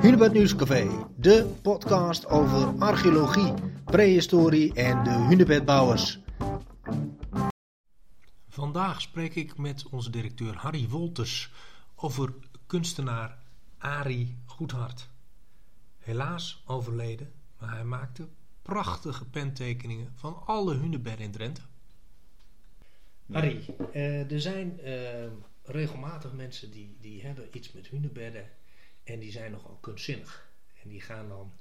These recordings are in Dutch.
Hunebed Nieuwscafé, de podcast over archeologie, prehistorie en de hunebedbouwers. Vandaag spreek ik met onze directeur Harry Wolters over kunstenaar Arie Goedhart. Helaas overleden, maar hij maakte prachtige pentekeningen van alle hunebedden in Drenthe. Harry, eh, er zijn eh, regelmatig mensen die, die hebben iets met hunebedden en die zijn nogal kunstzinnig. En die gaan dan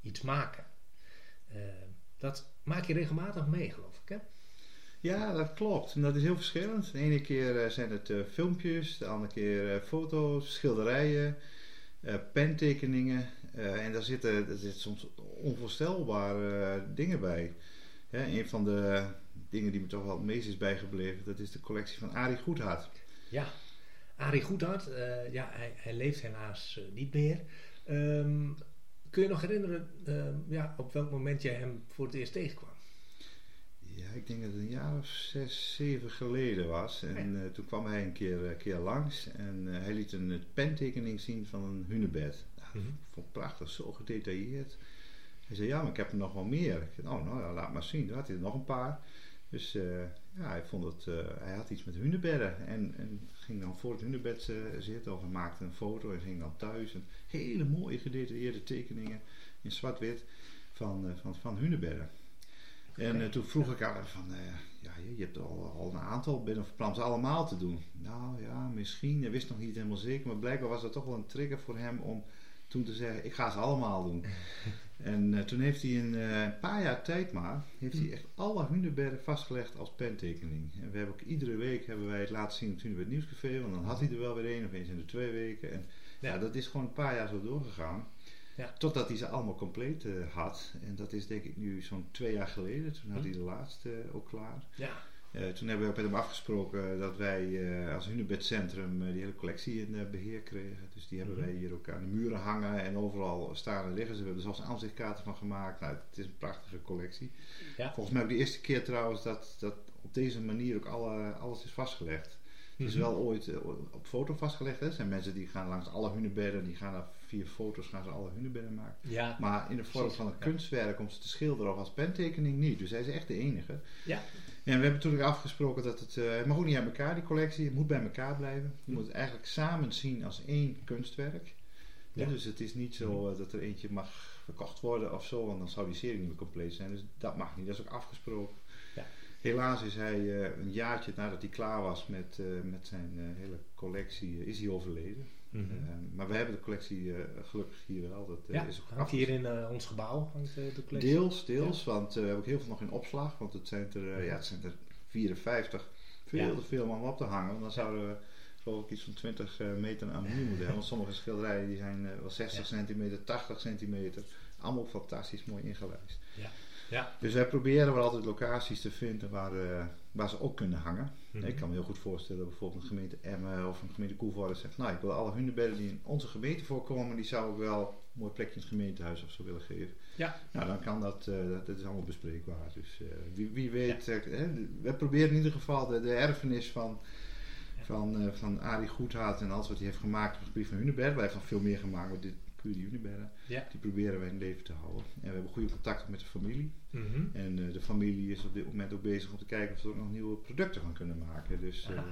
iets maken. Uh, dat maak je regelmatig mee, geloof ik, hè? Ja, dat klopt. En dat is heel verschillend. De ene keer zijn het filmpjes, de andere keer foto's, schilderijen, pentekeningen. en daar zitten, daar zitten soms onvoorstelbare dingen bij. een van de dingen die me toch wel het meest is bijgebleven, dat is de collectie van Arie Goedhart. Ja, Arie Goedhart, uh, ja, hij, hij, leeft helaas uh, niet meer. Um, kun je nog herinneren uh, ja, op welk moment jij hem voor het eerst tegenkwam? Ja, ik denk dat het een jaar of zes, zeven geleden was. En ja. toen kwam hij een keer, keer langs en hij liet een pentekening zien van een hunebed. Nou, mm -hmm. vond prachtig, zo gedetailleerd. Hij zei, ja, maar ik heb er nog wel meer. Ik zei, oh, nou ja, laat maar zien. Toen had hij er nog een paar. Dus ja, hij vond het, uh, hij had iets met hunebedden en, en ging dan voor het hunebed uh, zitten of hij maakte een foto en ging dan thuis. En hele mooie gedetailleerde tekeningen in zwart-wit van, van, van hunebedden. En toen vroeg ik aan hem van, ja, je, je hebt al, al een aantal bedden ze allemaal te doen. Nou ja, misschien, hij wist nog niet helemaal zeker, maar blijkbaar was dat toch wel een trigger voor hem om toen te zeggen, ik ga ze allemaal doen. En uh, toen heeft hij in uh, een paar jaar tijd maar, heeft hij echt alle hunebedden vastgelegd als pentekening. En we hebben ook iedere week hebben wij het laten zien op het Hunebed Nieuwscafé, want dan had hij er wel weer één of eens in de twee weken. En ja. ja, dat is gewoon een paar jaar zo doorgegaan. Ja. Totdat hij ze allemaal compleet uh, had. En dat is denk ik nu zo'n twee jaar geleden. Toen had hij de laatste ook klaar. Ja. Uh, toen hebben we ook met hem afgesproken dat wij uh, als Hunebedcentrum uh, die hele collectie in beheer kregen. Dus die hebben -hmm. wij hier ook aan de muren hangen en overal staan en liggen. Ze hebben er zelfs aanzichtkaarten van gemaakt. Nou, het is een prachtige collectie. Ja. Volgens mij ook de eerste keer trouwens dat, dat op deze manier ook alle, alles is vastgelegd. Het is wel ooit op foto vastgelegd. Er zijn mensen die gaan langs alle hunebedden, die gaan daar via foto's gaan ze alle hunebedden maken. Ja, maar in de vorm van een ja. kunstwerk om ze te schilderen of als pentekening niet. Dus hij is echt de enige. Ja. En we hebben natuurlijk afgesproken dat het, uh, het mag ook niet aan elkaar, die collectie. Het moet bij elkaar blijven. Je moet het eigenlijk samen zien als één kunstwerk. Ja. dus het is niet zo uh, dat er eentje mag verkocht worden of zo, want dan zou die serie niet meer compleet zijn. Dus dat mag niet, dat is ook afgesproken. Ja. Helaas is hij uh, een jaartje nadat hij klaar was met, met zijn hele collectie, is hij overleden. Mm -hmm. maar we hebben de collectie gelukkig hier wel. Dat ja, is ook hier in ons gebouw hangt de collectie. Deels, deels, ja. want we hebben ook heel veel nog in opslag. Want het zijn er, ja, het zijn er 54. Veel te veel om op te hangen. Want dan zouden we geloof ik iets van 20 meter aan muur moeten hebben. Want sommige schilderijen die zijn wel 60 centimeter, 80 centimeter. Allemaal fantastisch mooi ingelijst. Ja. Ja. Dus wij proberen wel altijd locaties te vinden waar, uh, waar ze ook kunnen hangen. Mm -hmm. Ik kan me heel goed voorstellen, bijvoorbeeld een gemeente Emmen of een gemeente Koevoorde zegt, nou ik wil alle hunebedden die in onze gemeente voorkomen, die zou ik wel een mooi plekje in het gemeentehuis of zo willen geven. Ja. Nou dan kan dat, uh, dat, dat, is allemaal bespreekbaar. Dus uh, wie, wie weet, ja. we proberen in ieder geval de, de erfenis van, van, van Arie Goedhaat en alles wat hij heeft gemaakt op het gebied van hunebedden. Wij hebben nog veel meer gemaakt, maar dit puur die. Ja. Die proberen wij in leven te houden. En we hebben goede contacten met de familie. Mm -hmm. En uh, de familie is op dit moment ook bezig om te kijken of ze ook nog nieuwe producten van kunnen maken. Dus uh,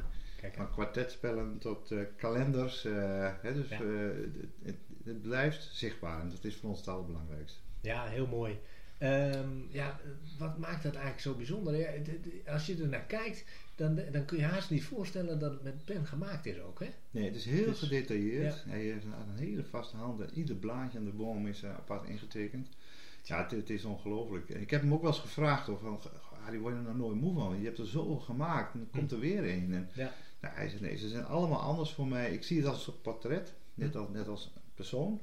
van kwartetspellen tot uh, kalenders. Hè, dus ja. het, het, blijft zichtbaar en dat is voor ons het allerbelangrijkste. Ja, heel mooi. Um, ja, wat maakt dat eigenlijk zo bijzonder? Ja, als je er naar kijkt, dan, dan kun je haast niet voorstellen dat het met pen gemaakt is ook, hè? Nee, het is heel dus, gedetailleerd. Ja. Hij heeft een, een, hele vaste hand ieder blaadje aan de boom is uh, apart ingetekend. Ja, het, het is ongelooflijk. Ik heb hem ook wel eens gevraagd of van, Harry, word je er nou nooit moe van? Je hebt er zoveel gemaakt en dan komt er weer een. En, ja. nou, hij zegt, nee, ze zijn allemaal anders voor mij. Ik zie het als een portret, net als, net als persoon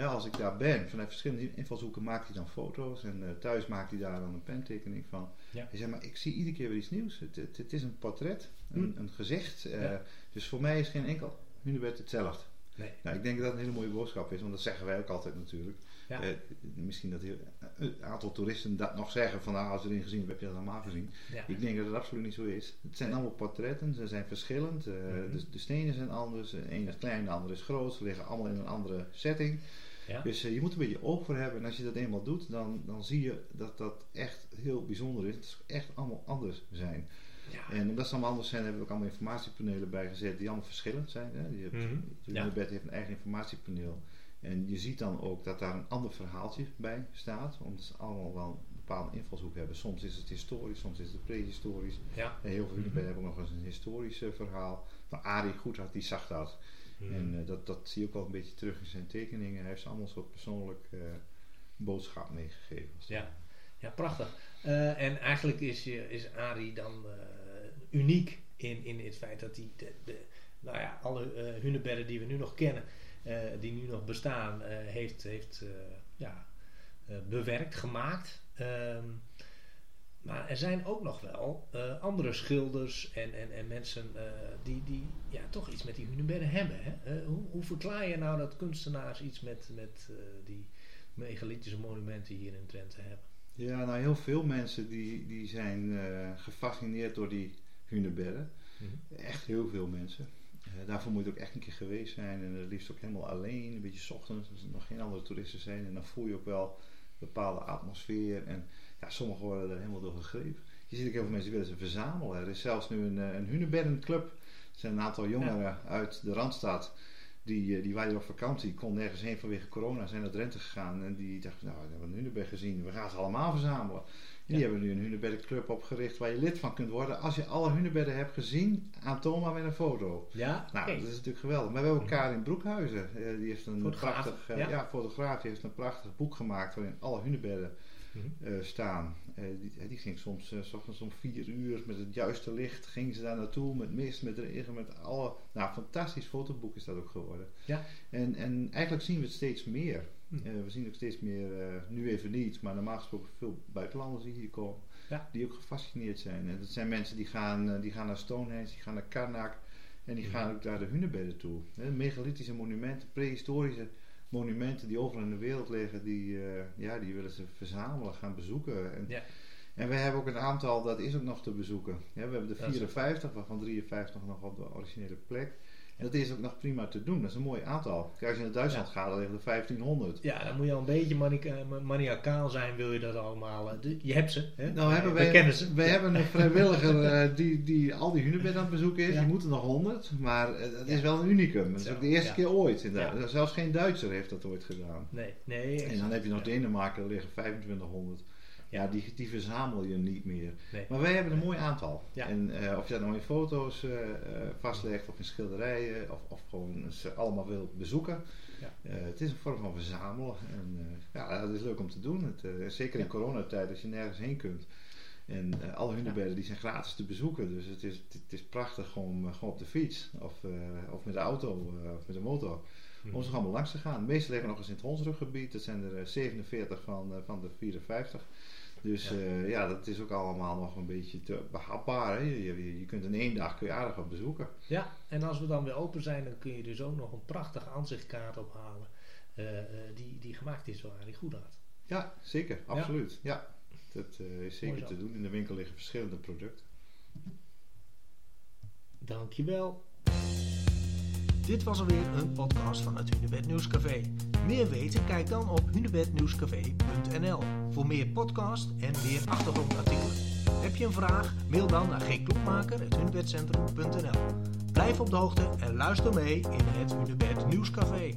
ja, als ik daar ben, vanuit verschillende invalshoeken maakt hij dan foto's en uh, thuis maakt hij daar dan een pentekening van. Ja. Hij zegt, maar ik zie iedere keer weer iets nieuws. Het, het, het is een portret, een, hm. een gezicht. Uh, ja. Dus voor mij is geen enkel hunebed hetzelfde. Nee. Nou, ik denk dat dat een hele mooie boodschap is, want dat zeggen wij ook altijd natuurlijk. Ja. Uh, misschien dat een aantal toeristen dat nog zeggen van nou, als je erin gezien hebt, heb je dat allemaal gezien. Ja. Ik denk dat het absoluut niet zo is. Het zijn allemaal portretten, ze zijn verschillend. Uh, mm -hmm. de, de, stenen zijn anders, de ene is klein, de andere is groot. Ze liggen allemaal in een andere setting. Dus je moet een beetje oog voor hebben. En als je dat eenmaal doet, dan, dan zie je dat dat echt heel bijzonder is. Het is echt allemaal anders zijn. Ja. En omdat ze allemaal anders zijn, hebben we ook allemaal informatiepanelen bijgezet die allemaal verschillend zijn. Hè. Je hebt, mm -hmm. heeft een eigen informatiepaneel. En je ziet dan ook dat daar een ander verhaaltje bij staat. Omdat ze allemaal wel een bepaalde invalshoek hebben. Soms is het historisch, soms is het prehistorisch. Ja. En heel veel mm -hmm. hebben ook nog eens een historisch uh, verhaal. Maar Arie Goedhart die zag dat. En uh, dat, dat zie je ook wel een beetje terug in zijn tekeningen. Hij heeft ze allemaal een soort persoonlijk uh, boodschap meegegeven. Ja. ja, prachtig. en eigenlijk is, is Arie dan uniek in, in het feit dat hij de, de, nou ja, alle uh, hunebedden die we nu nog kennen, uh, die nu nog bestaan, uh, heeft, heeft ja, bewerkt, gemaakt. Um, maar er zijn ook nog wel andere schilders en, en, en mensen die, die ja, toch iets met die hunebedden hebben. Hè? hoe, hoe verklaar je nou dat kunstenaars iets met, met die megalithische monumenten hier in Drenthe hebben? Ja, nou heel veel mensen die, die zijn gefascineerd door die hunebedden. Mhm. Echt heel veel mensen. Daarvoor moet je ook echt een keer geweest zijn. En het liefst ook helemaal alleen, een beetje ochtends, als er nog geen andere toeristen zijn. En dan voel je ook wel een bepaalde atmosfeer. En ja, sommigen worden er helemaal door gegrepen. Je ziet ook heel veel mensen die willen ze verzamelen. Er is zelfs nu een, eh, een hunebeddenclub. Er zijn een aantal jongeren uit de Randstad. Die, eh, die waren op vakantie, kon nergens heen vanwege corona, zijn naar Drenthe gegaan. En die dachten, nou, we hebben een hunebed gezien, we gaan ze allemaal verzamelen. Die hebben nu een hunebeddenclub opgericht waar je lid van kunt worden als je alle hunebedden hebt gezien. Aan Toma met een foto. Ja, nou, dat is natuurlijk geweldig. Maar we hebben elkaar in Broekhuizen. Uh, die heeft een fotograaf, prachtig, ja. ja. fotograaf. Die heeft een prachtig boek gemaakt waarin alle hunebedden uh, staan. Die, die, ging soms, s ochtends om vier uur met het juiste licht. Ging ze daar naartoe met mist, met regen, met alle. Nou, fantastisch fotoboek is dat ook geworden. Ja. En, en eigenlijk zien we het steeds meer. Hm. Uh, we zien ook steeds meer, uh, nu even niet, maar normaal gesproken veel buitenlanders die hier komen, ja. die ook gefascineerd zijn. En dat zijn mensen die gaan, uh, die gaan naar Stonehenge, die gaan naar Karnak en die hm. gaan ook naar de hunebedden toe. Hè, megalithische monumenten, prehistorische monumenten die overal in de wereld liggen, die, ja, die willen ze verzamelen, gaan bezoeken. En, ja. en we hebben ook een aantal, dat is ook nog te bezoeken. Ja, we hebben de 54, waarvan 53 nog op de originele plek. En dat is ook nog prima te doen. Dat is een mooi aantal. Kijk, als je naar Duitsland gaat, dan liggen er 1500. Ja, dan moet je al een beetje eh, maniacaal zijn, wil je dat allemaal. Eh, je hebt ze. Hè? Nou, hebben wij, kennen ze. Wij hebben een vrijwilliger uh, die, die al die hunebedden aan het bezoeken is. Ja. Die moeten nog 100. Maar dat is wel een unicum. Dat is ook de eerste keer ooit. Inderdaad. Zelfs geen Duitser heeft dat ooit gedaan. Nee, nee. En dan heb je nog Denemarken, daar liggen 2500 ja, die, die verzamel je niet meer. Maar wij hebben een mooi aantal. En uh, of je dat nou in foto's uh, vastlegt of in schilderijen of, of gewoon ze allemaal wil bezoeken. Ja. het is een vorm van verzamelen. En ja, dat is leuk om te doen. Het, zeker in coronatijd als je nergens heen kunt. En alle hunebedden die zijn gratis te bezoeken. Dus het is, het, is prachtig om gewoon op de fiets of, of met de auto of met de motor. Hmm. Om ze allemaal langs te gaan. De meeste liggen nog eens in het Honsruggebied. Dat zijn er 47 van, van de 54. Dus ja. Uh, ja. dat is ook allemaal nog een beetje te behapbaar. Hè? Je, je, je, kunt in één dag kun je aardig op bezoeken. Ja, en als we dan weer open zijn, dan kun je dus ook nog een prachtige aanzichtkaart ophalen. Die, die gemaakt is door Arie Goedhart. Ja, zeker. Absoluut. Ja, ja dat is zeker te doen. In de winkel liggen verschillende producten. Dankjewel. Dit was alweer een podcast van het Hunebed Nieuwscafé. Meer weten? Kijk dan op hunebednieuwscafé.nl voor meer podcast en meer achtergrondartikelen. Heb je een vraag? Mail dan naar gklokmaker.hunebedcentrum.nl Blijf op de hoogte en luister mee in het Hunebed Nieuwscafé.